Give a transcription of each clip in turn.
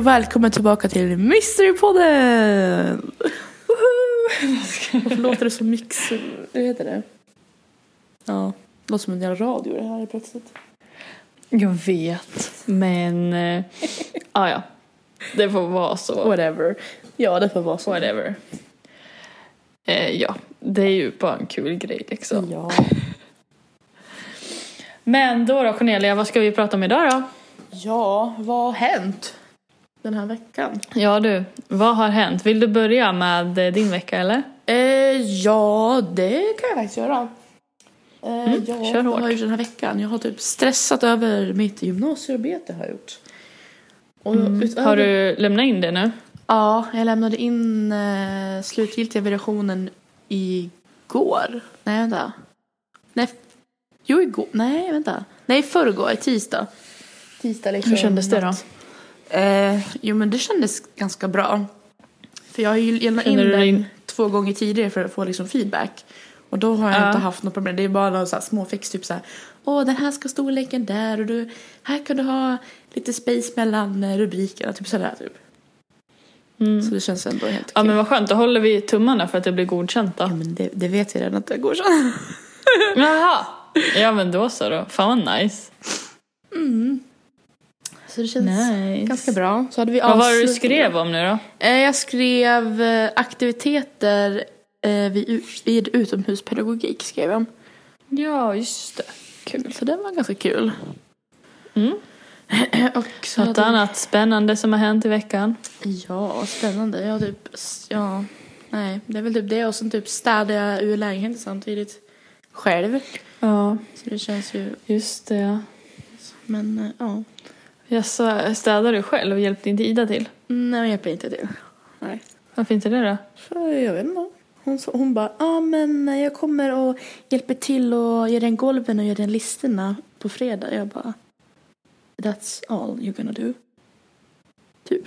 och välkommen tillbaka till Mysterypodden! Varför låter det som mix... Hur heter det? Ja, det låter som en jävla radio det här plötsligt. Jag vet, men... eh, ah, ja, det får vara så. Whatever. Ja, det får vara så. Whatever. Eh, ja, det är ju bara en kul grej liksom. Ja. Men då då Cornelia, vad ska vi prata om idag då? ja, vad har hänt den här veckan? Ja du, vad har hänt? Vill du börja med eh, din vecka eller? Eh, ja, det kan jag faktiskt göra. Eh, Mm, ja, kör hårt. har jag gjort den här veckan? Jag har typ stressat över mitt gymnasiearbete har jag gjort. Och utöver- Mm. Har du lämnat in det nu? Ja, jag lämnade in eh, slutgiltiga versionen igår. Nej, vänta. Nej, jo, igår. Nej, vänta. Nej, förrgår, tisdag. Tisdag liksom. Hur kändes det då? Eh, jo, men det kändes ganska bra. För jag har ju lämnat in den dig- två gånger tidigare för att få liksom feedback. Och då har jag Ja. inte haft något problem. Det är bara några så här små fix, typ så här. Åh, den här ska storleken där och du, här kan du ha lite space mellan eh, rubrikerna. Typ sådär typ. Mm. Så det känns ändå helt Ja okej. men vad skönt, då håller vi tummarna för att det blir godkänt då. Ja men det, det vet jag redan att det går så. Jaha! Ja men då så då. Fan vad nice. Mm. Så det känns Nice. ganska bra. Så hade vi Vad var det du skrev om nu då? Eh, Jag skrev eh, aktiviteter eh, vid, utomhuspedagogik skrev jag. Ja, just det. Kul. Så det var ganska kul. Mm. Och så Något hade- annat spännande som har hänt i veckan? Ja, spännande. Jag typ, ja, nej, det är väl typ det och sen typ städade jag ur lägenheten samtidigt själv. Ja, Så det känns ju, just det. men ja. Jag städade du själv och hjälpte inte Ida till? Nej, jag hjälper inte till. Nej. Varför inte det då? För jag vet inte. Hon, hon bara, ja ah, men jag kommer och hjälper till och gör den golven och gör den listorna på fredag. Jag bara, that's all you're gonna do. Typ.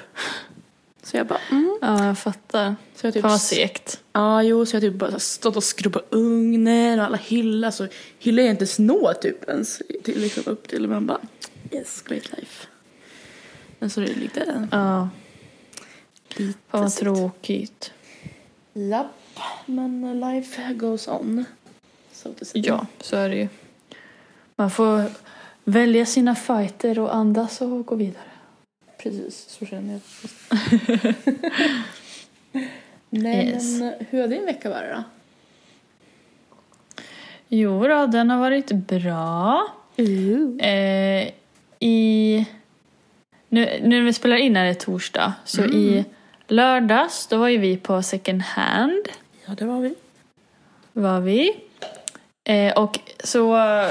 Så jag bara, mm. Ja, jag fattar. Så jag typ, Fan vad segt. Ja, jo, så jag typ bara stått och skrubbat ugnen och alla hyllar. Så hyllar jag inte snå typ ens till, liksom upp till. Men bara, yes, great life. Men så är det lite, Ja, lite fan vad tråkigt. Japp, men life goes on. Så att säga. Ja, så är det ju. Man får välja sina fighter och andas och gå vidare. Precis, så känner jag. Nej, Yes. men hur har din vecka varit då? Jo då, den har varit bra. Eh, I... Nu, nu när vi spelar in är det torsdag, så i lördags då var ju vi på second hand. Ja, det var vi. var vi. Eh, och så eh,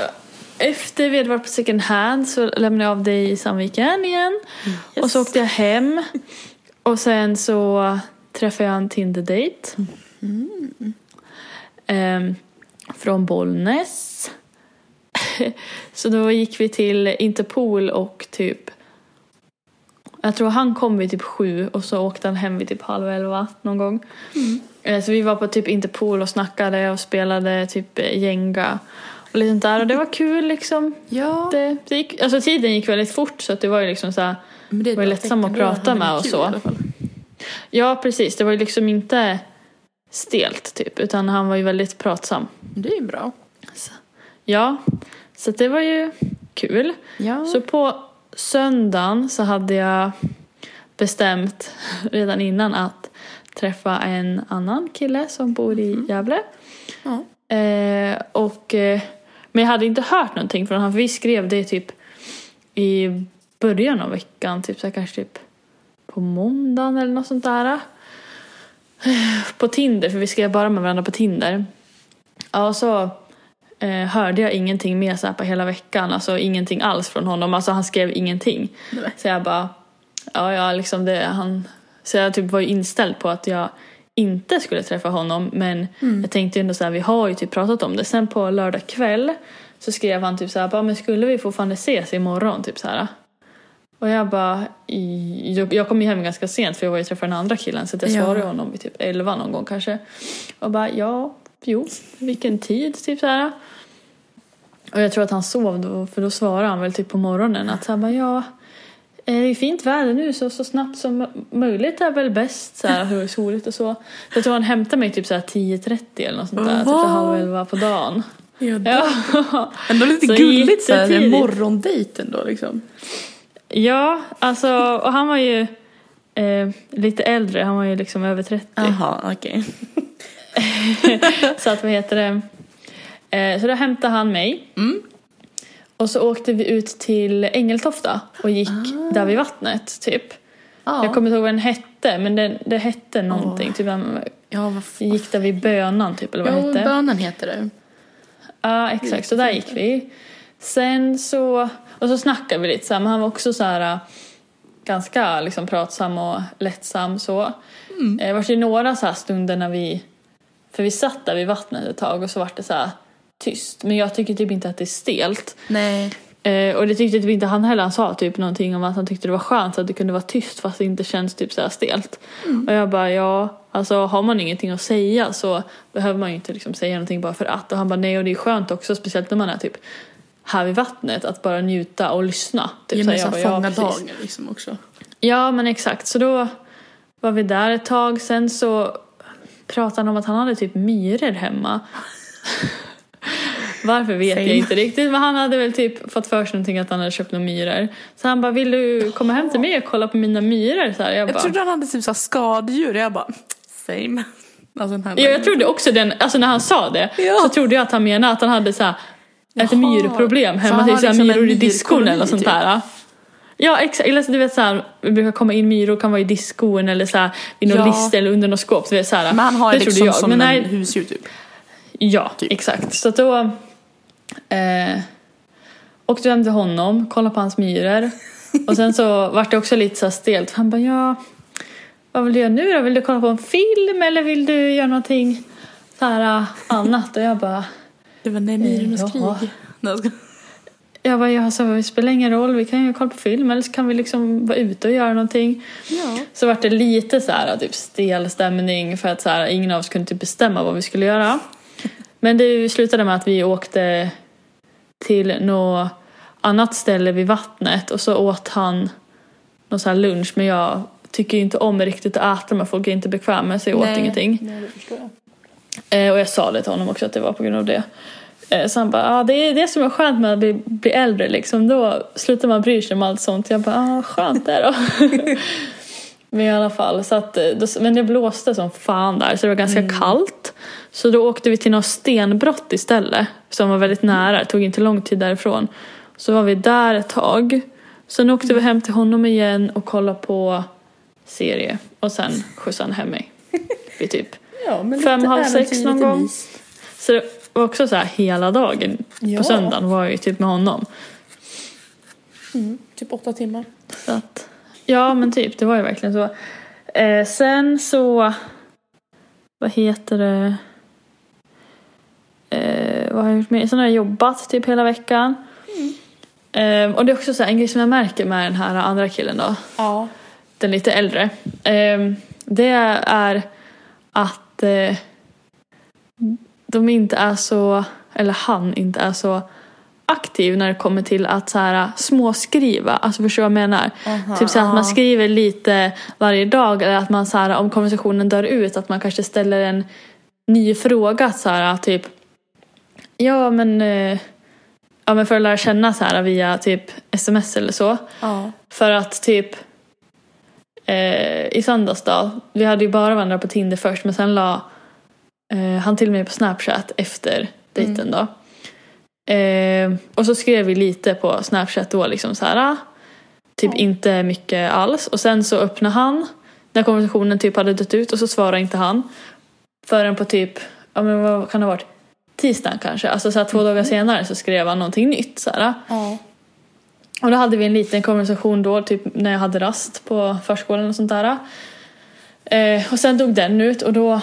efter vi hade varit på second hand så lämnade jag av dig i Sandviken igen. Och så åkte jag hem. Och sen så träffade jag en Tinder-date. Ehm, från Bollnäs. så då gick vi till Interpol och typ jag tror han kom vid typ sju och så åkte han hem vid typ halv elva någon gång. Eh, Så vi var på typ Interpol och snackade och spelade typ eh, Jenga och lite sånt där och det var kul liksom. Ja, Det, det gick, alltså tiden gick väldigt fort så att det var ju liksom så här, men det var ju lättsamt att prata med och så. Ja precis, det var ju liksom inte stelt typ utan han var ju väldigt pratsam. Det är ju bra. Ja, så det var ju kul. Ja. Så på söndagen så hade jag bestämt redan innan att träffa en annan kille som bor i Gävle. Ja. Eh, och, eh, men jag hade inte hört någonting från honom för vi skrev det typ i början av veckan, typ så här, kanske typ på måndagen eller något sånt där. På Tinder, för vi skrev bara med varandra på Tinder. Ja, så eh, hörde jag ingenting mer så på hela veckan, alltså ingenting alls från honom. Alltså han skrev ingenting. Nej. Så jag bara, ja ja liksom det, han, så jag typ var ju inställd på att jag inte skulle träffa honom men jag tänkte ju ändå så här, vi har ju typ pratat om det. Sen på lördag kväll så skrev han typ så här, bara, men skulle vi fortfarande ses imorgon? Typ så här. Och jag bara, jag, jag kom ju hem ganska sent för jag var ju träffa den andra killen så jag Ja. svarade honom vid typ 11 någon gång kanske. Och bara, ja, jo, vilken tid, typ så här. Och jag tror att han sov då, för då svarade han väl typ på morgonen att så här, bara, ja, eh, det är fint väder nu så, så snabbt som möjligt är väl bäst så här, hur soligt och så. Jag tror han hämtade mig typ så här 10.30 eller något sånt där, typ så halv elva på dagen. Ja, Ja. Ändå lite Så gulligt såhär, en jättetidigt. morgondejt ändå liksom. Ja, alltså, och han var ju eh, lite äldre, han var ju liksom över 30. Jaha, okej. Så att vad heter det? Eh, så då hämtade han mig. Mm. Och så åkte vi ut till Ängeltofta och gick där vid vattnet typ. Ja. Jag kommer inte ihåg vad den hette men det, det hette någonting. Typ, Ja, gick där vid Bönan typ eller vad Ja, hette. bönen heter det. Ja exakt, så där gick vi. Sen så, och så snackade vi lite så här, men han var också så här ganska liksom pratsam och lättsam så. Mm. Eh, Det var ju några så här stunder när vi, för vi satt där vid vattnet ett tag och så var det så här tyst. Men jag tycker typ inte att det är stelt. Nej. Eh, och det tyckte typ inte han heller. Han sa typ någonting om att han tyckte det var skönt att det kunde vara tyst fast det inte känns typ så här stelt. Och jag bara ja, alltså har man ingenting att säga så behöver man ju inte liksom säga någonting bara för att. Och han bara nej och det är skönt också speciellt när man är typ här vid vattnet att bara njuta och lyssna. Typ, Ge så mig jag så bara, ja, fånga precis. dagar liksom också. Ja men exakt så då var vi där ett tag. Sen så pratade han om att han hade typ myror hemma. Varför vet Same. jag inte riktigt men han hade väl typ fått för sig någonting att han hade köpt några myror. Så han bara vill du komma hem till mig och kolla på mina myror? Så här, jag Jag bara, trodde han hade typ så skadedjur. Jag bara, same. Alltså, den här ja, jag trodde också den, alltså när han sa det Ja. så trodde jag att han menade att han hade så här, ett myrproblem hemma, typ så här, liksom myror i diskon eller sånt typ. Ja exakt, eller så du vet såhär, det brukar komma in myror, kan vara i diskon eller såhär vid någon Ja. list eller under något skåp. Så det är så här, Men han har det liksom jag. som Men en husdjur typ. Ja, Typ. exakt. Så då eh, åkte vi hem till honom, kollade på hans myror. Och sen så vart det också lite så stelt. Han bara, ja, vad vill du göra nu då? Vill du kolla på en film eller vill du göra någonting så här eh, annat? Och jag bara, Det var nej, myrornas krig. Jag bara, ja, så det spelar ingen roll, vi kan ju kolla på film eller så kan vi liksom vara ute och göra någonting. Ja. Så vart det lite så här typ stel stämning för att så här, ingen av oss kunde typ bestämma vad vi skulle göra. Men det slutade med att vi åkte till något annat ställe vid vattnet och så åt han någon så här lunch men jag tycker inte om riktigt att äta med folk är inte bekväm med så jag åt Nej. ingenting. Nej, jag. Eh, och jag sa det till honom också att det var på grund av det. Eh, så han bara, ah, det är det som är skönt med att bli, bli äldre liksom. Då slutar man bry sig om allt sånt. Jag bara, ah, skönt det då. men i alla fall, så att, eh, men det blåste som fan där så det var ganska kallt. Så då åkte vi till något stenbrott istället. Som var väldigt nära, det tog inte lång tid därifrån. Så var vi där ett tag. Sen åkte vi hem till honom igen och kollade på serie. Och sen skjutsade han hem mig. Vid typ Ja, Fem, halv sex någon gång. mys. så också så här hela dagen Ja. på söndagen var jag ju typ med honom. Mm, typ åtta timmar. Så att, ja men typ, det var ju verkligen så. Eh, sen så, vad heter det, eh, vad har jag gjort mer? Sen har jag jobbat typ hela veckan. Eh, och det är också så här, en grej som jag märker med den här andra killen då, Ja. den lite äldre. Eh, det är att eh, de inte är så, eller han inte är så aktiv när det kommer till att så här, småskriva. Alltså förstår du vad jag menar? Aha. Typ så att man skriver lite varje dag eller att man så här, om konversationen dör ut att man kanske ställer en ny fråga så här typ Ja men, eh, ja, men för att lära känna så här via typ sms eller så. Ja. För att typ eh, i söndags då, vi hade ju bara varandra på Tinder först men sen la eh, han till mig på Snapchat efter dejten då. Eh, och så skrev vi lite på Snapchat då liksom så här. ah, Typ inte mycket alls. Och sen så öppnade han när konversationen typ hade dött ut och så svarade inte han. Förrän på typ, ja men vad kan det ha varit? Tisdagen kanske. Alltså så här, två dagar senare så skrev han någonting nytt. Så här. Ja. Och då hade vi en liten konversation då, typ när jag hade rast på förskolan och sånt där. Eh, och sen dog den ut och då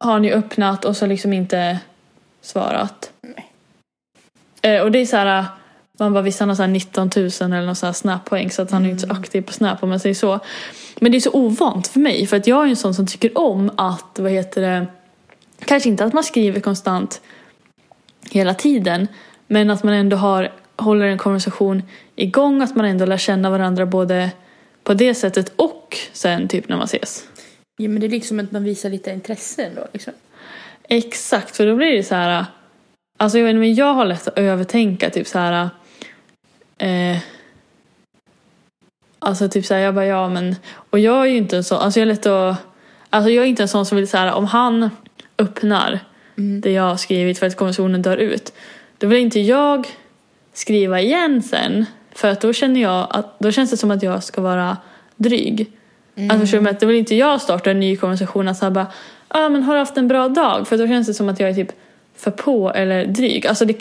har ju öppnat och så liksom inte svarat. Eh, och det är så här, man bara visst han har så här 19 000 eller någon sån här snappoäng så att han är inte så aktiv på snap om man säger så. Men det är så ovant för mig för att jag är en sån som tycker om att, vad heter det, kanske inte att man skriver konstant hela tiden, men att man ändå har, håller en konversation igång, att man ändå lär känna varandra både på det sättet och sen typ när man ses. Ja, men det är liksom att man visar lite intresse ändå. Liksom. Exakt, för då blir det så här. Alltså jag vet inte, men jag har lätt att övertänka typ så här. Eh, alltså typ så här, jag bara ja men. Och jag är ju inte en sån, alltså jag är lätt att. Alltså jag är inte en sån som vill så här om han öppnar Mm. det jag har skrivit för att konversationen dör ut. Då vill inte jag skriva igen sen. För att då känner jag att, då känns det som att jag ska vara dryg. Mm. Förstår du? Att Då vill inte jag starta en ny konversation att säga bara ah, men har du haft en bra dag? För då känns det som att jag är typ för på eller dryg. Alltså det,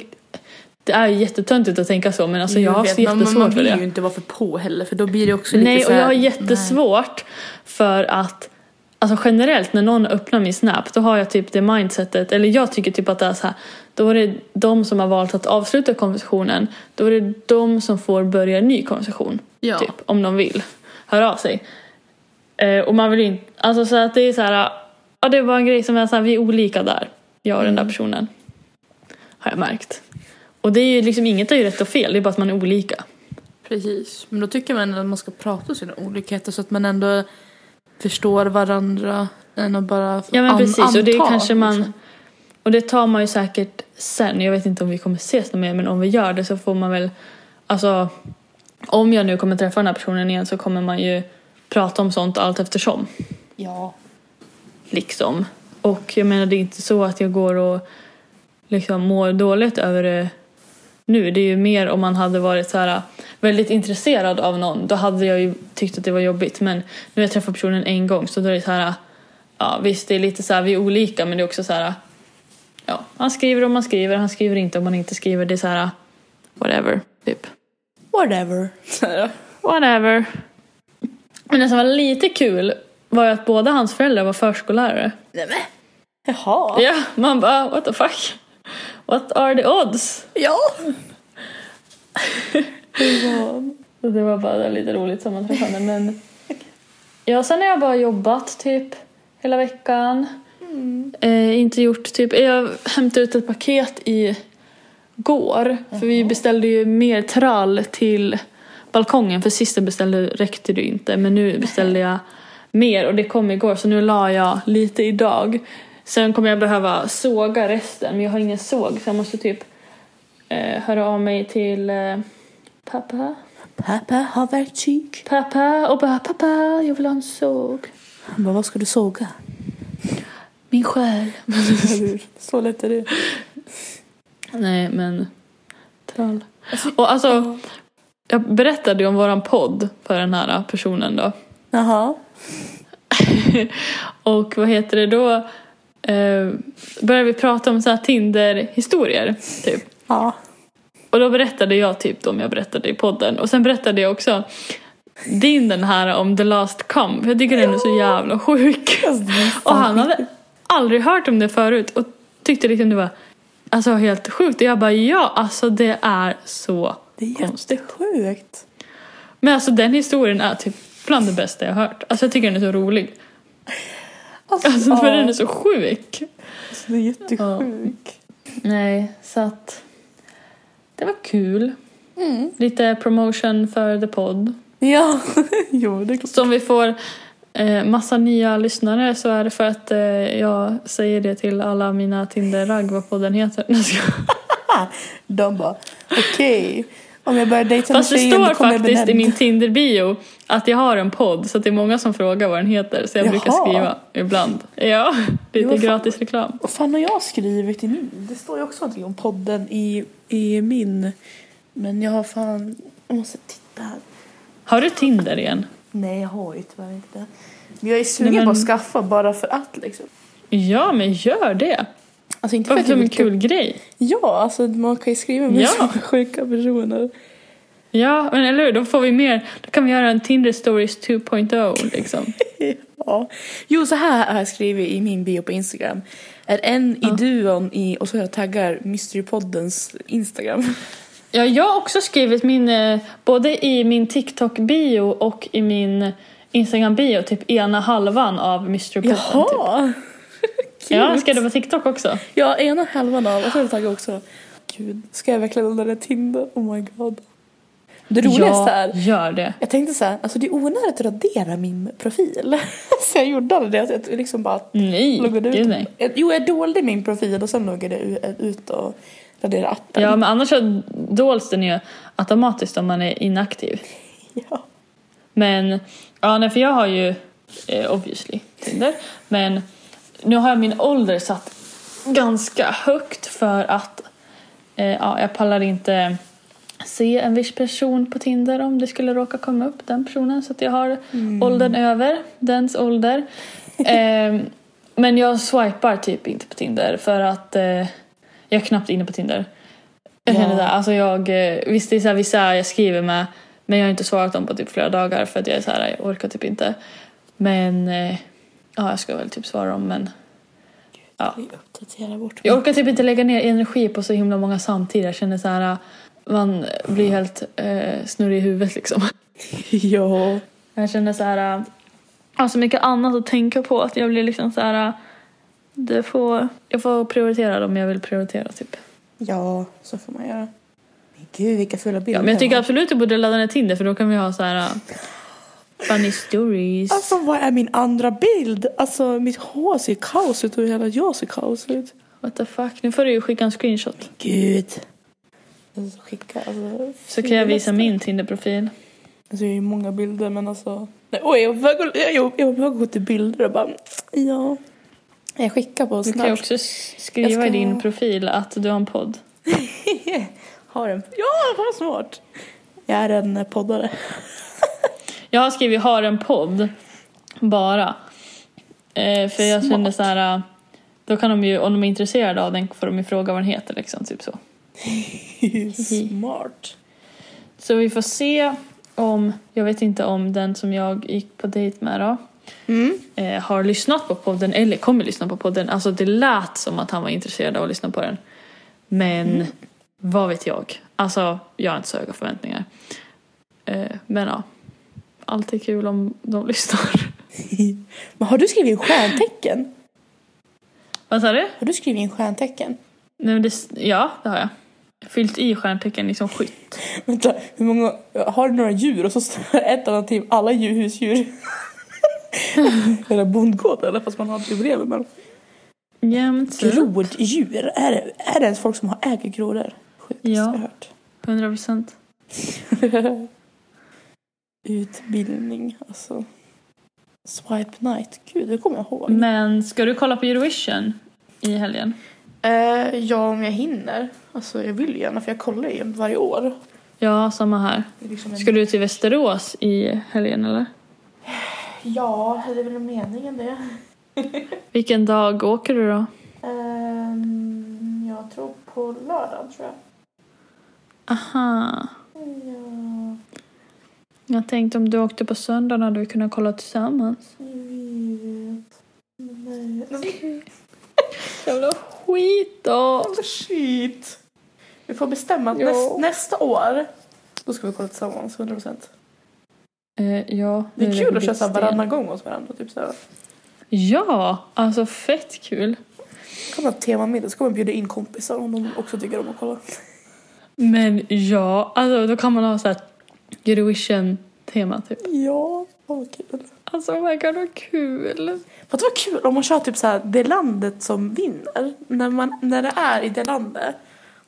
det är ju jättetöntigt att tänka så men alltså jag har vet, så men man, man jättesvårt för vill det. ju inte vara för på heller för då blir det också lite Nej, så och jag har nej. jättesvårt för att Alltså generellt när någon öppnar min snap då har jag typ det mindsetet, eller jag tycker typ att det är så här, då är det de som har valt att avsluta konversationen, då är det de som får börja en ny konversation. Ja. Typ, om de vill höra av sig. Eh, och man vill inte, alltså så att det är så här, ja det var en grej som är så här, vi är olika där, jag och den där personen. Har jag märkt. Och det är ju liksom, inget är ju rätt och fel, det är bara att man är olika. Precis. Men då tycker man att man ska prata om sina olikheter så att man ändå förstår varandra än att bara Ja men an- precis och det anta, kanske man liksom. Och det tar man ju säkert sen. Jag vet inte om vi kommer ses något mer men om vi gör det så får man väl Alltså om jag nu kommer träffa den här personen igen så kommer man ju prata om sånt allt eftersom. Ja. Liksom. Och jag menar det är inte så att jag går och liksom mår dåligt över det nu. Det är ju mer om man hade varit så här väldigt intresserad av någon. Då hade jag ju tyckt att det var jobbigt. Men nu har jag träffat personen en gång så då är det så här. Ja visst det är lite så här vi är olika men det är också så här. Ja han skriver om man skriver, han skriver inte om man inte skriver. Det är så här. Whatever, typ. Whatever. Whatever. Men det som var lite kul var ju att båda hans föräldrar var förskollärare. Nej men. Jaha. Ja, man bara what the fuck? What are the odds? Ja. Det var... Så det var bara lite roligt sammanträffande men ja, sen har jag bara jobbat typ hela veckan. Eh, inte gjort typ, jag hämtade ut ett paket i går för vi beställde ju mer trall till balkongen för sist jag beställde räckte det inte men nu beställde jag mer och det kom igår så nu la jag lite idag. Sen kommer jag behöva såga resten men jag har ingen såg så jag måste typ eh, höra av mig till eh, pappa Pappa har verktyg. Pappa och bara pappa, jag vill ha en såg. Han bara, vad ska du såga? Min själ. Så lätt är det. Nej men, trall. Och alltså, jag berättade ju om våran podd för den här personen då. Jaha. Och vad heter det då? Eh, började vi prata om så här Tinder-historier, typ. Ja. Och då berättade jag typ de jag berättade i podden. Och sen berättade jag också din den här om The Last Come. För jag tycker den är så jävla sjuk. Och han hade aldrig hört om det förut och tyckte liksom det var alltså, helt sjukt. Och jag bara ja, alltså det är så Det är jättesjukt. Men alltså den historien är typ bland det bästa jag har hört. Alltså jag tycker den är så rolig. Alltså, Alltså för ja. den är så sjuk. Alltså, det är jättesjuk. Nej, så att det var kul. Mm. Lite promotion för the podd. Ja, jo det är klart. Så om vi får eh, massa nya lyssnare så är det för att eh, jag säger det till alla mina Tinder-ragg vad podden heter. De bara, okej. Om jag börjar dejta med Fast det står faktiskt i min Tinder-bio att jag har en podd så att det är många som frågar vad den heter så jag Jaha. brukar skriva ibland. Ja, lite Jo, fan. gratis reklam. Vad fan har jag skrivit i min? Det står ju också någonting om podden i, i min. Men jag har fan, jag måste titta här. Har du Tinder igen? Nej jag har ju tyvärr inte. Men jag är sugen Nej, men- på att skaffa bara för att liksom. Ja, men gör det. Alltså inte för att som jag en kul grej. Ja, alltså man kan ju skriva med Ja. sjuka personer. Ja, men eller hur? Då får vi mer. Då kan vi göra en Tinder Stories 2.0 liksom. Ja. Jo, så här har jag skrivit i min bio på Instagram. Är en i duon i, och så har jag taggar Mysterypoddens Instagram. Ja, jag har också skrivit min, eh, både i min TikTok-bio och i min Instagram-bio, typ ena halvan av Mr. Poppen. Typ. Jaha! Ja, ska du på TikTok också? Ja, ena halvan av och sen taggar också. Gud, ska jag verkligen ladda ner Tinder? Oh my god. Det roligaste är, gör det. jag tänkte så här, alltså det är onödigt att radera min profil. så jag gjorde aldrig det. Jag liksom bara Nej, loggade ut. nej. Jo, jag dolde min profil och sen loggade jag ut och raderade appen. Ja, men annars så dåls den ju automatiskt om man är inaktiv. Ja. Men, ja nej, för jag har ju eh, obviously Tinder. Men nu har jag min ålder satt ganska högt för att eh, ja, jag pallar inte se en viss person på Tinder om det skulle råka komma upp den personen. Så att jag har åldern över dens ålder. Eh, men jag swipar typ inte på Tinder för att eh, jag är knappt inne på Tinder. Jag Ja. känner där, alltså jag, eh, visst det är så här, vissa jag skriver med men jag har inte svarat dem på typ flera dagar för att jag är så här, jag orkar typ inte. Men eh, ja, jag ska väl typ svara dem men ja. Jag orkar typ inte lägga ner energi på så himla många samtidigt. Jag känner så här, man blir helt eh, snurrig i huvudet liksom. Ja. Jag känner så här, har så mycket annat att tänka på att jag blir liksom så här, det får, jag får prioritera dem jag vill prioritera typ. Ja, så får man göra. Men gud, vilka fula bilder. Ja, men jag tycker absolut du borde ladda ner Tinder för då kan vi ha så här funny stories. Alltså vad är min andra bild? Alltså mitt hår ser kaos ut och hela jag ser kaos ut. What the fuck, nu får du ju skicka en screenshot. Gud. Alltså, skicka, alltså, Så kan jag visa min Tinder-profil. Alltså jag har ju många bilder men alltså. Nej, oj, jag var på väg att- gå till bilder och bara. Ja. Jag skickar på Du kan ju också skriva ska- i din profil att du har en podd. Har en. Ja, vad smart. Jag är en poddare. Jag har skrivit har en podd bara. Eh, för jag Smart. kände så här. eh, Då kan de ju, om de är intresserade av den får de ju fråga vad den heter liksom, typ så. Smart. Så vi får se om, jag vet inte om den som jag gick på dejt med då, Mm. eh, har lyssnat på podden eller kommer lyssna på podden. Alltså det lät som att han var intresserad av att lyssna på den. Men vad vet jag? Alltså jag har inte så höga förväntningar. Eh, men ja, alltid kul om de lyssnar. Men har du skrivit in stjärntecken? vad sa du? Har du skrivit in stjärntecken? Nej, men det, ja, det har jag. Fyllt i stjärntecken liksom skytt. Vänta, hur många, har du några djur och så står ett alternativ, alla djur, husdjur. Eller bondgård eller fast man har det bredvid. Men Jämt. groddjur, är det, är det ens folk som har äger grodor? Sjukt, Ja. jag har hört. 100 procent. Utbildning, alltså. Swipe night, gud det kommer jag ihåg. Men ska du kolla på Eurovision i helgen? Eh, ja, om jag hinner. Alltså jag vill ju gärna för jag kollar ju varje år. Ja, samma här. Liksom en- Ska du till Västerås i helgen eller? Ja, det är väl meningen det. Vilken dag åker du då? Ehm, jag tror på lördag tror jag. Aha. Ja, Jag tänkte om du åkte på söndagen hade vi kunnat kolla tillsammans. jag vet. Nej. Jävla skit då! Shit. Vi får bestämma att näst, nästa år då ska vi kolla tillsammans, 100%. procent. Eh, ja, Det är nu kul lägger att köra varannan gång hos varandra. Typ så. Ja, alltså fett kul. Kan man ha temamiddag så man bjuda in kompisar om de också tycker om att kolla. Men ja, alltså då kan man ha så här Eurovision-tema typ. Ja, vad kul. Alltså oh my god vad kul! Vad det var kul om man kör typ så här det landet som vinner. När, man, när det är i det landet.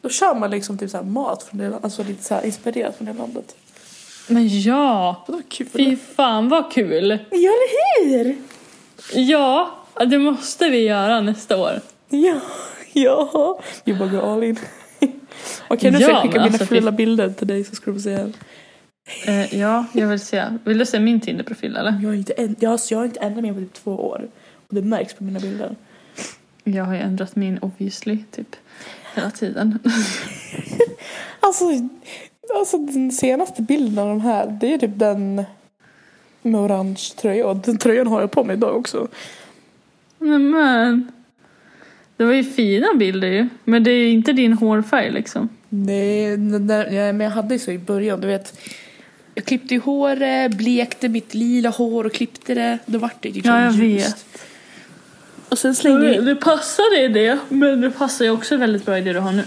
Då kör man liksom typ så här mat från det landet. Alltså lite så här inspirerat från det landet. Men ja! Vad kul. Fy fan vad kul! Ja, eller hur? Ja, det måste vi göra nästa år. Ja, ja. Vi bara går all in. Okej, nu Ja, ska jag skicka mina alltså, fulla bilder till dig så ska du få se. Eh, ja, jag vill se. Vill du se min Tinder-profil eller? Jag har inte, en, jag, har- jag har inte ändrat mig på typ två år. Och det märks på mina bilder. Jag har ju ändrat min obviously typ hela tiden. Alltså, alltså den senaste bilden av de här, det är typ den med orange tröja. Och den tröjan har jag på mig idag också. Men, men. Det var ju fina bilder ju. Men det är ju inte din hårfärg liksom. Nej, men jag hade ju så i början, du vet. Jag klippte ju håret, blekte mitt lila hår och klippte det. Då vart det typ Ja, jag ljust. vet. Och sen slängde vi... Det passar i det, men det passar ju också väldigt bra i det du har nu.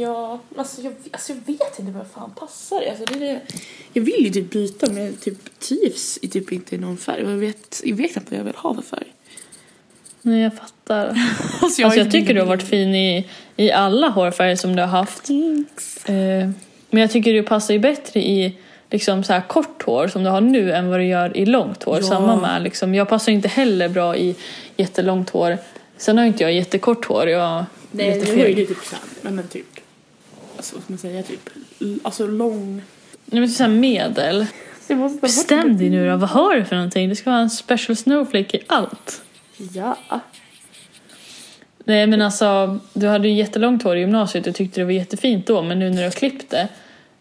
Ja, alltså jag, alltså jag vet inte vad fan passar. Alltså det är det. Jag vill ju typ byta men jag typ trivs i typ inte i någon färg. Jag vet, jag vet inte vad jag vill ha för färg. Nej, jag fattar. Alltså Alltså jag tycker du har varit fin i, i alla hårfärger som du har haft. Thanks. Eh, men jag tycker du passar ju bättre i liksom så här kort hår som du har nu än vad du gör i långt hår. Ja. Samma med liksom, jag passar inte heller bra i jättelångt hår. Sen har inte jag jättekort hår, jag Nej, lite är ju feg. typ såhär, men, men typ. Alltså vad ska man säga, typ. Alltså lång. Nej men så här medel. Bestäm dig nu då, vad har du för någonting? Det ska vara en special snowflake i allt. Ja. Nej men alltså, du hade ju jättelångt hår i gymnasiet och tyckte det var jättefint då men nu när du har klippt det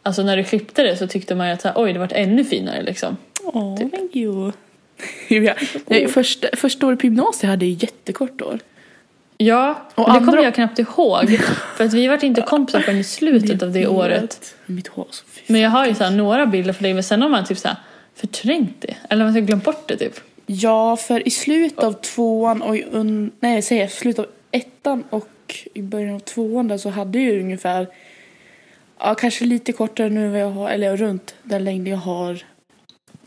Alltså när du klippte det så tyckte man ju att oj det vart ännu finare liksom. Åh, thank you. Nej, första, första året på gymnasiet hade jag jättekort hår. Ja, Och det kommer jag knappt ihåg. För att vi vart inte kompisar förrän i slutet av det året. Mitt hår så Men jag har ju så några bilder för dig men sen har man typ så här förträngt det. Eller man har glömt bort det typ. Ja, för i slutet av tvåan och un... nej, jag säger slutet av ettan och i början av tvåan där så hade jag ju ungefär ja, kanske lite kortare nu än vad jag har, eller runt den längd jag har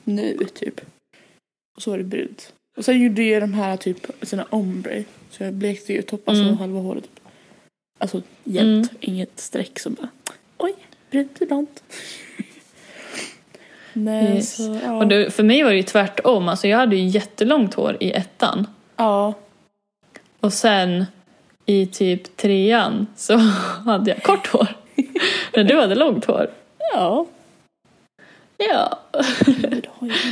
nu typ. Och så var det brunt. Och sen gjorde jag de här typ sina ombre. Så jag blekte ju topp, alltså Mm. halva håret. Typ. Alltså jämnt, Mm. inget streck som bara oj, brunt ibland. Nej, Yes. så ja. Och det, för mig var det ju tvärtom. Alltså jag hade ju jättelångt hår i ettan. ja. Och sen i typ trean så hade jag kort hår. När du hade långt hår. Ja. Ja,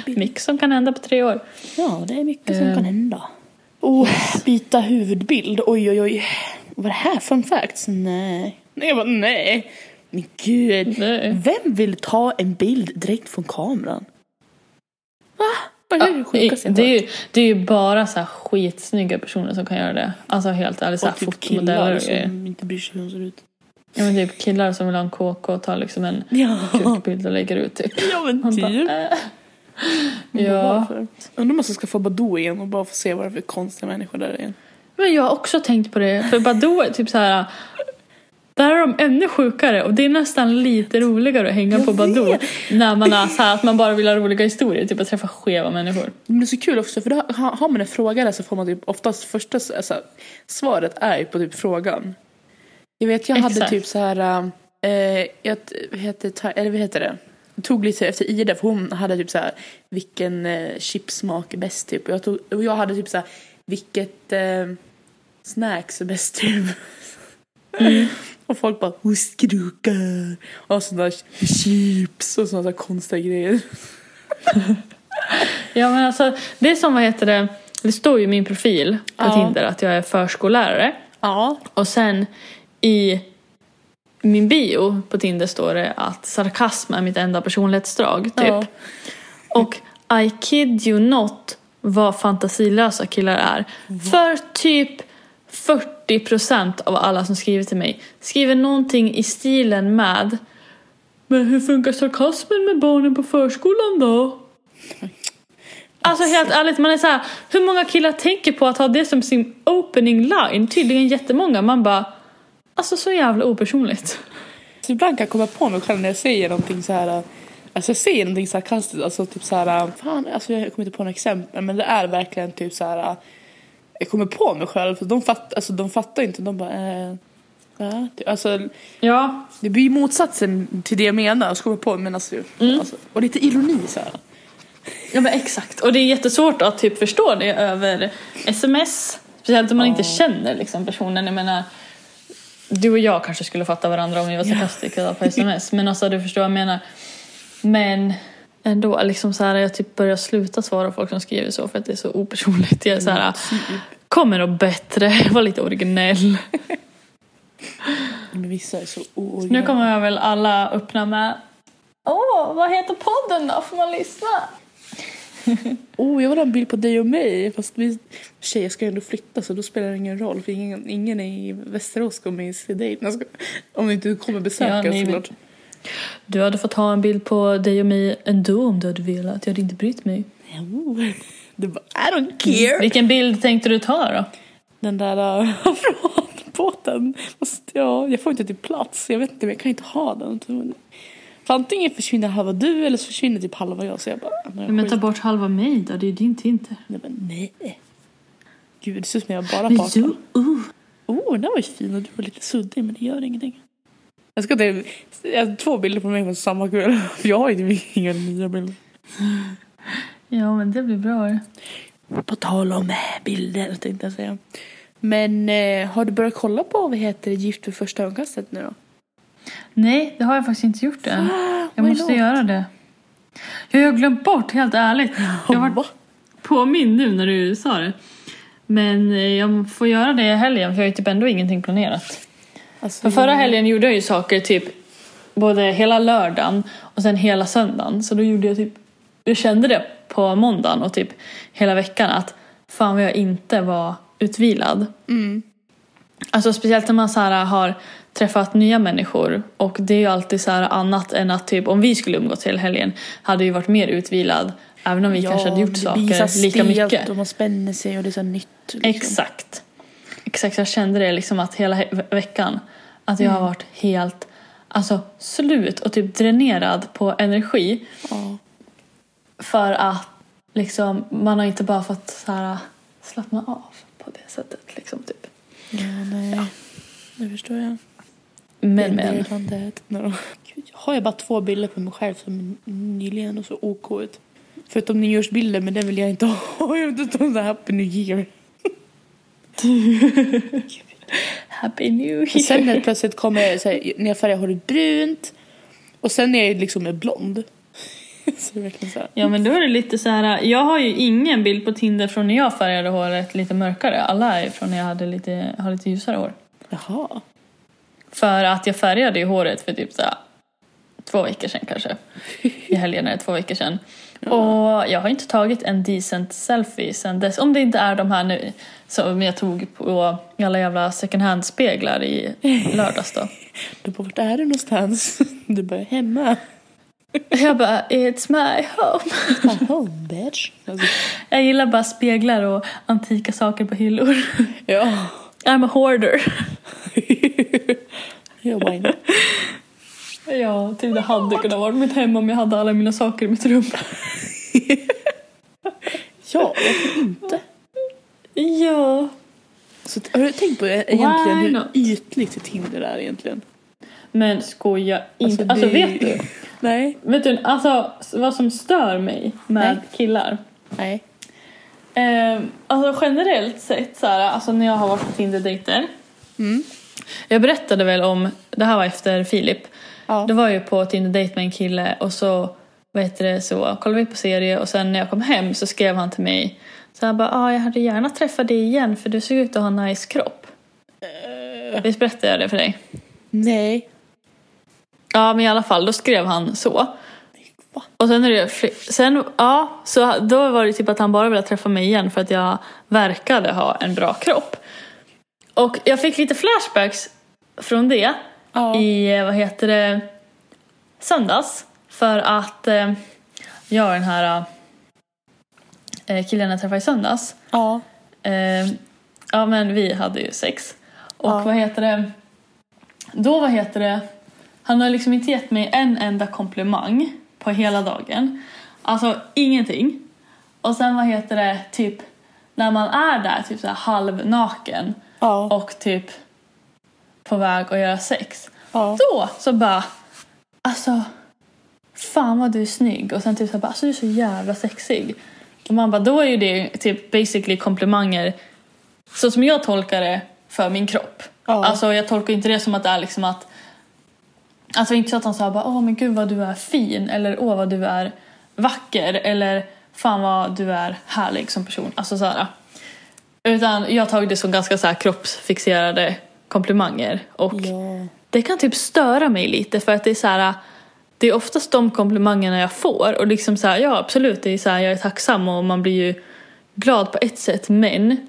mycket som kan hända på tre år. Ja, det är mycket som Eh. kan hända. Oh, byta huvudbild. Oj, oj, oj. Vad är det här? Fun facts? Nej. Nej, jag bara, nej. Men gud. Nej. Vem vill ta en bild direkt från kameran? Va? Är det sjukaste jag det, är ju, det är ju bara så här skitsnygga personer som kan göra det. Alltså helt ärligt, så här Och typ fotomodeller och grejer. som inte bryr sig hur de ser ut. Ja men typ killar som vill ha en KK och tar liksom en Ja, kukbild och lägger ut typ. ja men Man bara, typ. äh. Ja. Undrar om man ska skaffa Badoo igen och bara få se vad det är för konstiga människor där igen. Men jag har också tänkt på det. För Badoo är typ så här. Där är de ännu sjukare och det är nästan lite roligare att hänga Jag på Badoo. När man är så här att man bara vill ha roliga historier, typ att träffa skeva människor. Men det är så kul också för då har man en fråga där så får man typ oftast första alltså, svaret är på typ frågan. Jag vet jag hade Exakt. typ så här, eh, jag heter, eller vad heter det? Jag tog lite efter Ida för hon hade typ så här vilken eh, chipsmak är bäst typ. Och jag, tog, och jag hade typ så här vilket eh, snacks är bäst typ. och folk bara ostkrokar och sådana där chips och sådana där konstiga grejer. Ja men alltså, det är som vad heter det, det står ju i min profil på Ja. Tinder att jag är förskollärare. Ja. Och sen i min bio på Tinder står det att sarkasm är mitt enda personlighetsdrag. Typ. Ja. Och I kid you not vad fantasilösa killar är. För typ 40% av alla som skriver till mig skriver någonting i stilen med Men hur funkar sarkasmen med barnen på förskolan då? Alltså helt ärligt, man är så här, hur många killar tänker på att ha det som sin opening line? Tydligen jättemånga. Man bara, alltså så jävla opersonligt. Så ibland kan jag komma på mig själv när jag säger någonting så här. Alltså jag säger någonting sarkastiskt, alltså typ så här. Fan, alltså jag kommer inte på några exempel men det är verkligen typ så här. Jag kommer på mig själv för de fattar, alltså de fattar inte, de bara eh? Typ, Alltså Ja, det blir ju motsatsen till det jag menar och så kommer jag på men alltså, alltså och lite ironi så här. Ja men exakt. Och det är jättesvårt att typ förstå det över sms. Speciellt om man inte känner liksom personen. Jag menar, du och jag kanske skulle fatta varandra om vi var sarkastiska på sms. Men alltså du förstår vad jag menar. Men ändå, liksom så här, jag typ börjar sluta svara folk som skriver så för att det är så opersonligt. Jag är så här, kommer något bättre, var lite originell. Men vissa är så Nu kommer jag väl alla öppna med Åh, vad heter podden då? Får man lyssna? Oh, jag vill ha en bild på dig och mig. Fast vi tjejer ska ju ändå flytta så då spelar det ingen roll. För ingen, ingen i Västerås kommer se dig. Om du inte kommer besöka Ja, nej, såklart. Du hade fått ha en bild på dig och mig ändå om du hade velat. Jag hade inte brytt mig. Jo. Du bara, I don't care. Vilken bild tänkte du ta då? Den där äh, från. Måste jag, jag får inte till plats. Jag vet inte, men jag kan inte ha den. För antingen försvinner halva du eller så försvinner typ halva jag. Så jag bara, nej, Men ta bort halva mig då, det är ju din Tinter. nej, men nej. Gud, det ser ut som jag bara Men pratar. jo, uh. Oh, den var ju fin och du var lite suddig men det gör ingenting. Jag ska ta jag har två bilder på mig från samma kväll. Jag har ju inga nya bilder. Ja men det blir bra. På tal om eh, bilder tänkte jag säga. Men eh, har du börjat kolla på vad heter det, Gift vid första ögonkastet nu då? Nej, det har jag faktiskt inte gjort än. Jag why måste göra det. Jag har glömt bort, helt ärligt. Jag har Va? varit påmind nu när du sa det. Men eh, jag får göra det i helgen för jag har ju typ ändå ingenting planerat. Alltså, För förra helgen gjorde jag ju saker typ både hela lördagen och sen hela söndagen. Så då gjorde jag typ, jag kände det på måndagen och typ hela veckan att fan vad jag inte var utvilad. Mm. Alltså speciellt när man så här har träffat nya människor och det är ju alltid så här annat än att typ om vi skulle umgås hela helgen hade ju varit mer utvilad även om vi kanske hade gjort det blir så här saker lika stelt mycket. och man spänner sig och det är så nytt. Liksom. Exakt. Exakt, jag kände det liksom att hela he- ve- veckan att jag har Mm. varit helt alltså slut och typ dränerad på energi Ja. för att liksom man har inte bara fått så här slappna av på det sättet liksom typ. ja, nej. Det förstår jag. Men men. No. Gud, har jag bara två bilder på mig själv som nyligen och så OK ut. Förutom nyårsbilder, men det vill jag inte ha. Jag vill inte sån här Happy New Year. Happy New Year! Och sen helt plötsligt kommer jag, så här, när jag färgar håret brunt och sen är jag liksom är blond. Ja men då är det lite så här. jag har ju ingen bild på Tinder från när jag färgade håret lite mörkare. Alla är från när jag hade lite, har lite ljusare hår. Jaha. För att jag färgade ju håret för typ så här, två veckor sedan kanske. I helgen är det två veckor sedan. Och jag har inte tagit en decent selfie sedan dess. Om det inte är de här nu som jag tog på alla jävla second hand-speglar i lördags då. Du bara, vart är du någonstans? Du bara, hemma. Jag bara, it's my home. My home bitch. Alltså, Jag gillar bara speglar och antika saker på hyllor. ja. I'm a hoarder. ja, why not? Ja, typ det hade kunnat vara mitt hem om jag hade alla mina saker i mitt rum. Ja, varför inte? Ja. Så, har du tänkt på egentligen Why hur not? ytligt Tinder är egentligen? Men skoja inte. Alltså, det- vet du? Nej. Vet du, alltså vad som stör mig med Nej. killar. Nej. Eh, alltså generellt sett så här, alltså när jag har varit på Tinder-dejter. Mm. Jag berättade väl om, det här var efter Filip. Ja. Det var ju på Tinder-dejt med en kille och så, vad heter det, så kollade vi på serie och sen när jag kom hem så skrev han till mig. Så han bara, ah, jag hade gärna träffat dig igen för du ser ut att ha en nice kropp. Visst berättade jag det för dig? Nej. Ja, men i alla fall, då skrev han så. Va? Och sen är det sen, ja, så då var det typ att han bara ville träffa mig igen för att jag verkade ha en bra kropp. Och jag fick lite flashbacks från det Ja. i, vad heter det, söndags. För att eh, jag och den här eh, killen jag träffade i söndags, Ja. eh, ja men vi hade ju sex. Och Ja. vad heter det, då vad heter det, han har liksom inte gett mig en enda komplimang på hela dagen. Alltså ingenting. Och sen vad heter det, typ när man är där typ så här halvnaken Ja. och typ på väg att göra sex. Ja. Då så bara, alltså fan vad du är snygg och sen typ så bara, alltså du är så jävla sexig. Och man bara, då är ju det typ basically komplimanger så som jag tolkar det för min kropp. Ja. Alltså jag tolkar inte det som att det är liksom att Alltså inte så att han sa bara åh men gud vad du är fin eller åh vad du är vacker eller fan vad du är härlig som person. Alltså så här. Utan jag har tagit det som ganska så här kroppsfixerade komplimanger och Ja. det kan typ störa mig lite för att det är så här det är oftast de komplimangerna jag får och liksom så här, ja absolut det är så här, jag är tacksam och man blir ju glad på ett sätt men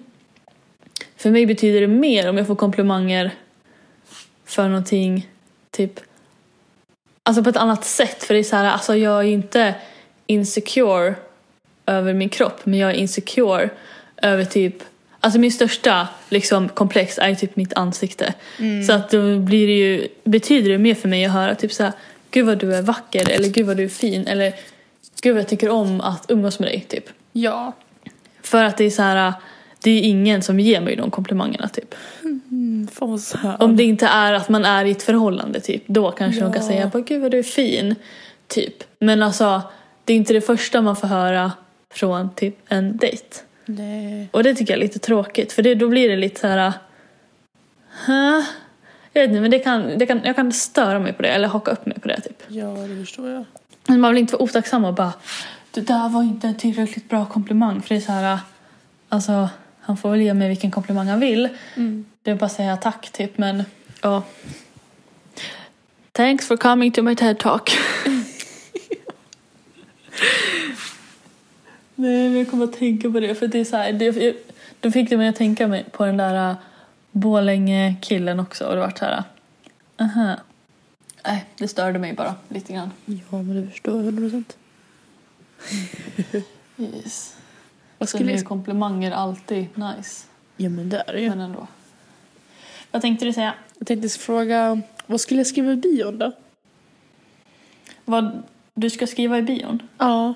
för mig betyder det mer om jag får komplimanger för någonting typ alltså på ett annat sätt för det är så här, alltså jag är inte insecure över min kropp men jag är insecure över typ Alltså min största liksom, komplex är ju typ mitt ansikte. Så att då blir det ju, betyder det mer för mig att höra typ såhär Gud vad du är vacker eller gud vad du är fin eller Gud vad jag tycker om att umgås med dig typ. Ja. För att det är så här, det är ingen som ger mig de komplimangerna typ. Mm. Om det inte är att man är i ett förhållande typ, då kanske Ja. de kan säga bara gud vad du är fin. Typ. Men alltså, det är inte det första man får höra från typ en dejt. Nej. Och det tycker jag är lite tråkigt för det, då blir det lite så här. Huh? Jag vet inte men det kan, det kan, jag kan störa mig på det eller haka upp mig på det typ. Ja, det förstår jag. Men man vill inte vara otacksam och bara det där var inte en tillräckligt bra komplimang för det är så här. Alltså han får väl ge mig vilken komplimang han vill. Mm. Det är bara att säga tack typ men ja. Thanks for coming to my TED talk. Nej men jag kommer att tänka på det för det är så här, det, då fick det mig att tänka på den där uh, Borlänge-killen också och det vart så här. Aha. Nej, det störde mig bara lite grann. Ja, men det förstår jag 100 procent. Yes. Vad Sen skulle är jag... komplimanger alltid nice. Ja, men det är det ju. Men ändå. Vad tänkte du säga? Jag tänkte fråga, vad skulle jag skriva i bion då? Vad du ska skriva i bion? Ja.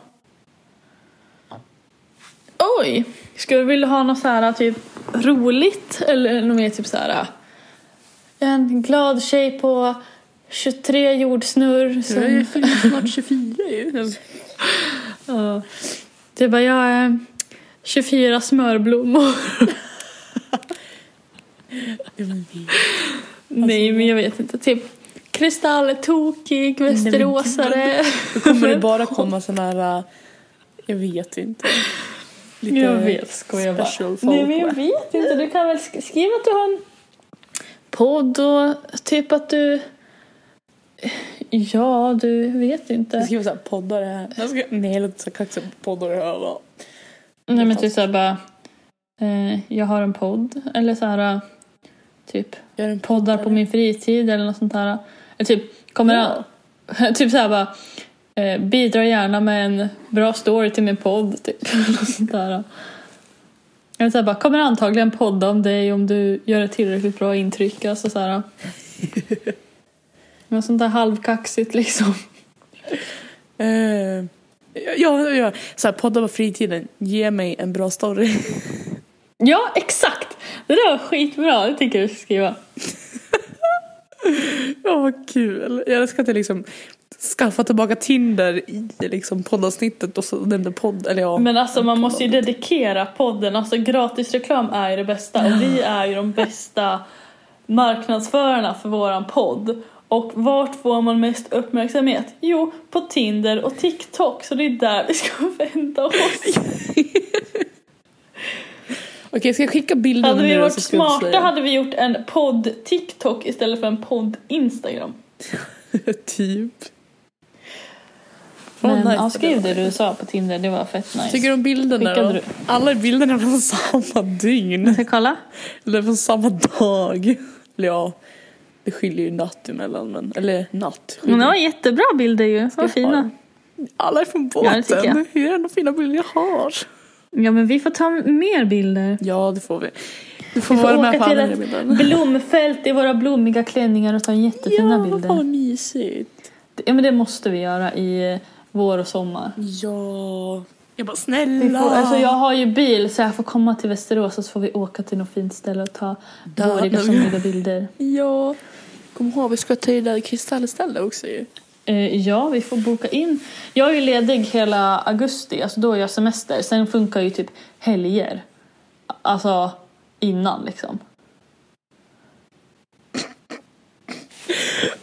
Oj! Skulle du vilja ha något så här typ roligt eller något mer typ så här en glad tjej på 23 jordsnurr som... Jag fyller snart 24 ju. Ja. Det bara, jag är 24 smörblommor. Nej, men jag vet inte. Typ kristalltokig, västeråsare. Då kommer det bara komma såna här, äh, jag vet inte. Lite Jag vet, bara. special Nej men jag vet inte, du kan väl sk- skriva att du har en podd och typ att du... Ja, du vet Jag inte. skriver såhär poddar här. Jag ska... Nej, jag låter så kaxig poddar här va. Nej men typ såhär bara... Eh, jag har en podd. Eller såhär typ Jag poddar på min fritid eller något sånt här. Eller typ kommer Ja. an, typ såhär bara eh, bidra gärna med en bra story till min podd typ. Sånt där. Eller såhär bara kommer antagligen podda om dig om du gör ett tillräckligt bra intryck. Alltså såhär. Något sånt där halvkaxigt liksom. Eh, ja, ja. Så här, poddar på fritiden. Ge mig en bra story. Ja exakt! Det där var skitbra, det tycker jag du ska skriva. Ja, vad kul. Jag älskar att jag liksom skaffa tillbaka Tinder i liksom poddavsnittet och så nämnde podd. Eller ja. Men alltså man måste ju dedikera podden, alltså gratisreklam är ju det bästa och vi är ju de bästa marknadsförarna för våran podd. Och vart får man mest uppmärksamhet? Jo, på Tinder och TikTok, så det är där vi ska vända oss. Okej, ska jag skicka bilden Hade vi varit ska smarta hade vi gjort en podd TikTok istället för en podd Instagram. Men nice ja, det skriv det du sa på Tinder, det var fett nice. Tycker du om bilderna Skickade då? du? Alla bilderna är från samma dygn. Ska jag kolla? Eller från samma dag. Eller ja, det skiljer ju natt emellan. Men, eller natt. Men det var jättebra bilder ju, vad fina. Alla är från Ja, det båten. Hur är de fina bilder jag har? Ja men vi får ta mer bilder. Ja, det får vi. Du får, Vi får vara med åka på till ett blomfält i våra blommiga klänningar och ta jättefina Ja, bilder. vad mysigt. Ja men det måste vi göra i vår och sommar. Ja. Jag bara Vi snälla. får, alltså jag har ju bil så jag får komma till Västerås och så får vi åka till något fint ställe och ta Där våriga somriga bilder. Ja. Kom ihåg, vi ska till det där kristallstället också ju. Eh, ja, vi får boka in. Jag är ju ledig hela augusti, alltså då är jag semester. Sen funkar ju typ helger. Alltså innan liksom.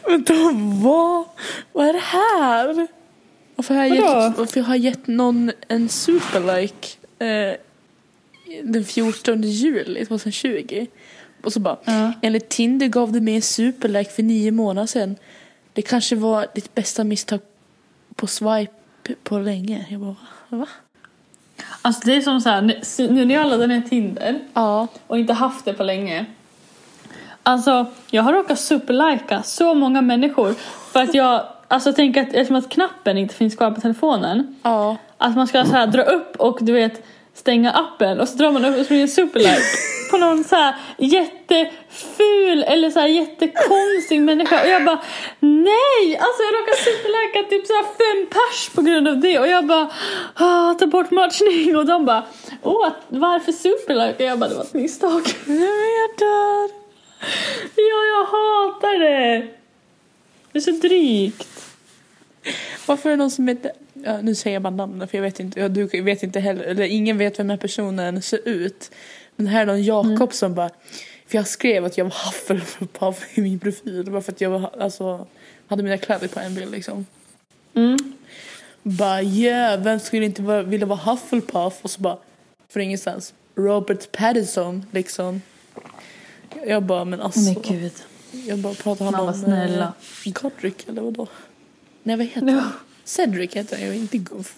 Vänta, vad? Vad är det här? Varför har jag Vadå? gett, varför har jag gett någon en superlike eh, den 14 juli 2020? Och så bara, Ja. enligt Tinder gav du mig en superlike för nio månader sedan. Det kanske var ditt bästa misstag på swipe på länge. Jag bara, va? Alltså det är som så här, nu- nu när jag laddade ner Tinder Ja. och inte haft det på länge. Alltså, jag har råkat superlika så många människor för att jag alltså tänker att eftersom att knappen inte finns kvar på telefonen. Ja. att man ska så här dra upp och du vet stänga appen och så drar man upp och så blir det en superlike på någon så här jätteful eller så här jättekonstig människa och jag bara nej! Alltså jag råkade superlika typ så här fem pers på grund av det och jag bara ah, ta bort matchning och de bara åh varför superlike? Och jag bara det var ett misstag. Jag dör. Ja, jag hatar det! Det är så drygt. Varför är det någon som heter... Ja, nu säger jag bara namnet för jag vet inte, ja, du vet inte heller, eller ingen vet vem den här personen ser ut. Men här är någon Jakob som bara... För jag skrev att jag var Hufflepuff i min profil bara för att jag var, alltså, hade mina kläder på en bild liksom. Mm. Bara yeah, vem skulle inte vara, vilja vara Hufflepuff? Och så bara, för ingenstans, Robert Pattinson liksom. Jag bara, men alltså. Men gud. Jag bara pratar han om... snälla. eh, Godric eller vadå? Nej vad heter Ja. han? Cedric heter han ju, inte Goof.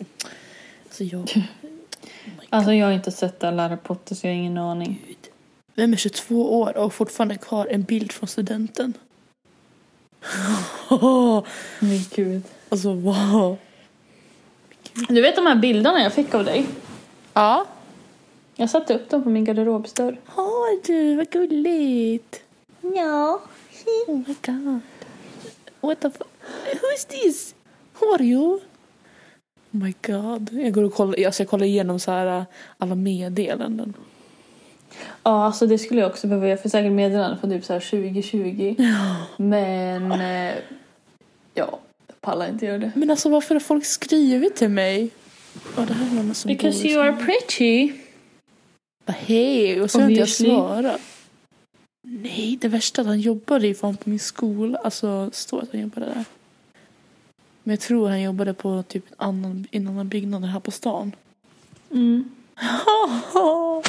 Alltså jag... Alltså jag har inte sett alla Harry Potter så jag har ingen aning. Vem är 22 år och fortfarande kvar en bild från studenten? Men gud. alltså wow. Du vet de här bilderna jag fick av dig? Ja. Jag satte upp dem på min garderobsdörr. Har du, vad gulligt. Ja. Oh my god. What the fuck? Who is this? Who are you? Oh my god. Jag går och kollar, jag kollar igenom så här äh, alla meddelanden. Ja, alltså det skulle jag också behöva. Jag får säkert meddelanden från typ så här 2020. Men eh, ja, jag pallar inte göra det. Men alltså varför har folk skrivit till mig? Och det här är någon som Because bor i you are Sverige. pretty. Bara, Hej, och så har inte jag Obviously. svarat. Nej, det värsta är att han jobbade ju fan på min skola. Alltså, står att han jobbade där. Men jag tror han jobbade på typ en annan, en annan byggnad här på stan. Mm.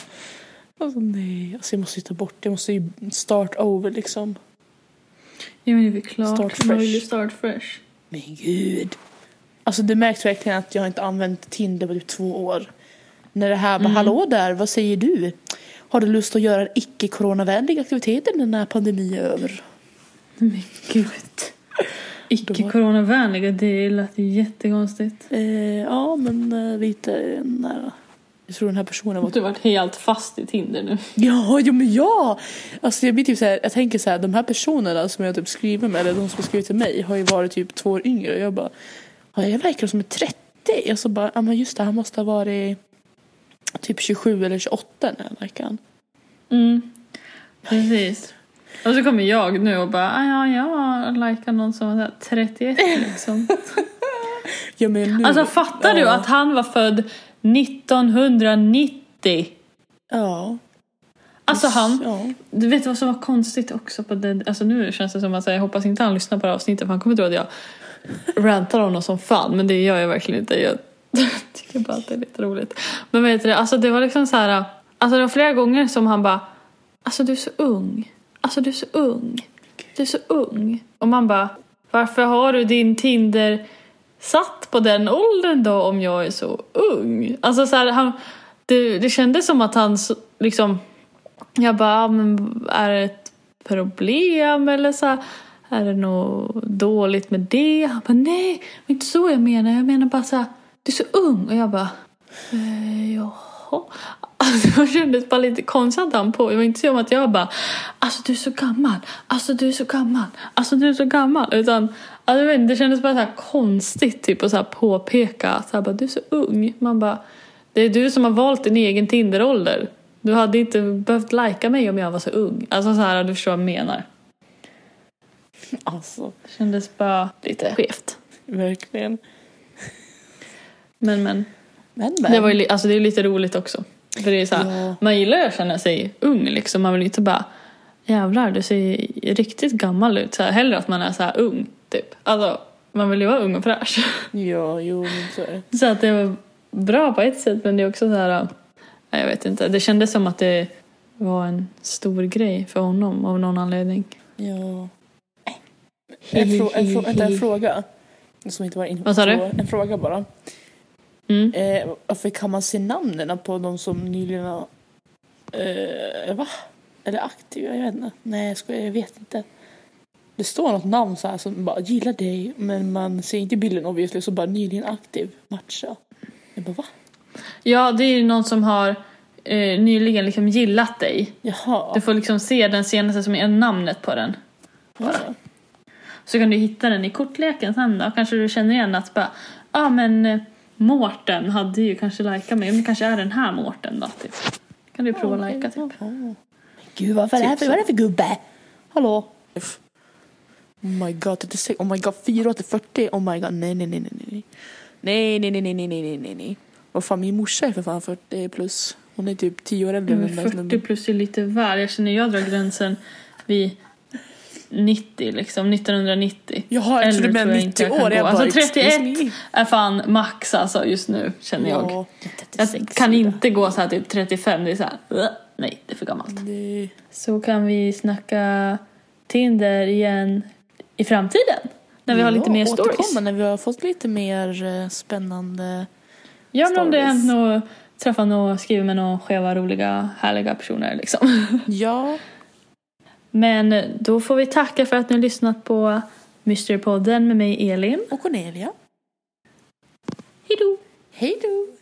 alltså nej, alltså jag måste ju ta bort det. Jag måste ju start over liksom. Ja men det är väl klart. Start fresh. start fresh. Men gud. Alltså det märks verkligen att jag inte använt Tinder på typ två år. När det här bara, Mm. hallå där, vad säger du? Har du lust att göra en icke-coronavänlig aktivitet när pandemin är över? Men gud. Icke-coronavänliga, det lät ju jättekonstigt. Eh, ja, men eh, lite nära. Jag tror den här personen var... Du har varit helt fast i Tinder nu. Ja, ja men ja! Alltså jag blir typ så här, jag tänker så här, de här personerna som jag typ skriver med, eller de som har skrivit till mig, har ju varit typ två år yngre. Och jag bara, ja, jag verkar som är 30. Och så bara, ja men just det, han måste ha varit typ 27 eller 28 när jag verkar han. Mm. Precis. Och så kommer jag nu och bara, "Ah, ja, jag likar någon som var så här 31 liksom. Ja, men nu, Alltså fattar du ja, att han var född 1990? Ja. Alltså han, Ja. du vet vad som var konstigt också på det, alltså nu känns det som att jag hoppas inte han lyssnar på det här avsnittet för han kommer tro att jag rantar honom som fan men det gör jag verkligen inte. Jag tycker bara att det är lite roligt. Men vet du, alltså det var liksom så här, alltså det var flera gånger som han bara, alltså du är så ung, alltså du är så ung, du är så ung. Och man bara, varför har du din Tinder satt på den åldern då om jag är så ung? Alltså så här, han, det, det kändes som att han liksom jag bara, "Ja, men är det ett problem eller så här, är det något dåligt med det? Han bara, nej, det inte så jag menar. Jag menar bara så här, du är så ung. Och jag bara, eh, jaha. Alltså, det kändes bara lite konstigt han på. Det var inte så att jag bara, alltså du är så gammal, alltså du är så gammal, alltså du är så gammal. Utan, alltså, jag vet inte, det kändes bara så här konstigt typ att så här påpeka att så här, bara, du är så ung. Man bara, det är du som har valt din egen Tinderålder. Du hade inte behövt lajka mig om jag var så ung. Alltså så här, du förstår vad jag menar. Alltså, Det kändes bara lite skevt. verkligen. Men men, Men, men. det var ju alltså, det är lite roligt också. För det är så här, Ja. man gillar ju att känna sig ung liksom. Man vill inte bara jävlar du ser riktigt gammal ut. Så här, hellre att man är så här ung typ. Alltså man vill ju vara ung och fräsch. Ja, jo, men så är det. Så att det var bra på ett sätt men det är också så här, nej, jag vet inte. Det kändes som att det var en stor grej för honom av någon anledning. Ja. En, frå- en, frå- en fråga. Som inte var in- Vad sa du? En fråga bara. Mm. Eh, varför kan man se namnen på de som nyligen har... Eh, va? Eller aktiva? Jag vet inte. Nej, jag, skojar, jag vet inte. Det står något namn så här som bara gillar dig men man ser inte bilden obviously så bara nyligen aktiv matcha. Jag bara va? Ja, det är ju någon som har eh, nyligen liksom gillat dig. Jaha. Du får liksom se den senaste som är namnet på den. Ja. Så kan du hitta den i kortleken sen då. Kanske du känner igen att bara, ja ah, men eh, Mårten hade ju kanske likat mig. Men det kanske är den här Mårten då typ. Kan du prova att lika typ. Gud vad är det här för, vad är det för gubbe? Hallå? Oh my god, 36, oh my god, 4 till 40, oh my god, nej nej nej nej nej. Nej nej nej nej nej nej nej nej nej. Vad fan min morsa är för fan 40 plus. Hon är typ 10 år äldre än den där 40 snubben. plus är lite väl. Jag känner jag drar gränsen vid 90 liksom, 1990. Jaha, jag trodde jag inte 90 jag kan år. Jag bara, Alltså excuse 31 me. är fan max alltså just nu känner jag. Ja, Jag 36 kan inte gå så här till 35, det är så här, "Ugh, nej det är för gammalt. Nej. Så kan vi snacka Tinder igen i framtiden. När vi har lite Ja, mer stories. återkomma när vi har fått lite mer eh, spännande. Ja men om det har stories. hänt något, träffat något, skrivit med några skeva, roliga, härliga personer liksom. Ja, Men då får vi tacka för att ni har lyssnat på Mysterypodden med mig Elin. och Cornelia. Hejdå! Hej då!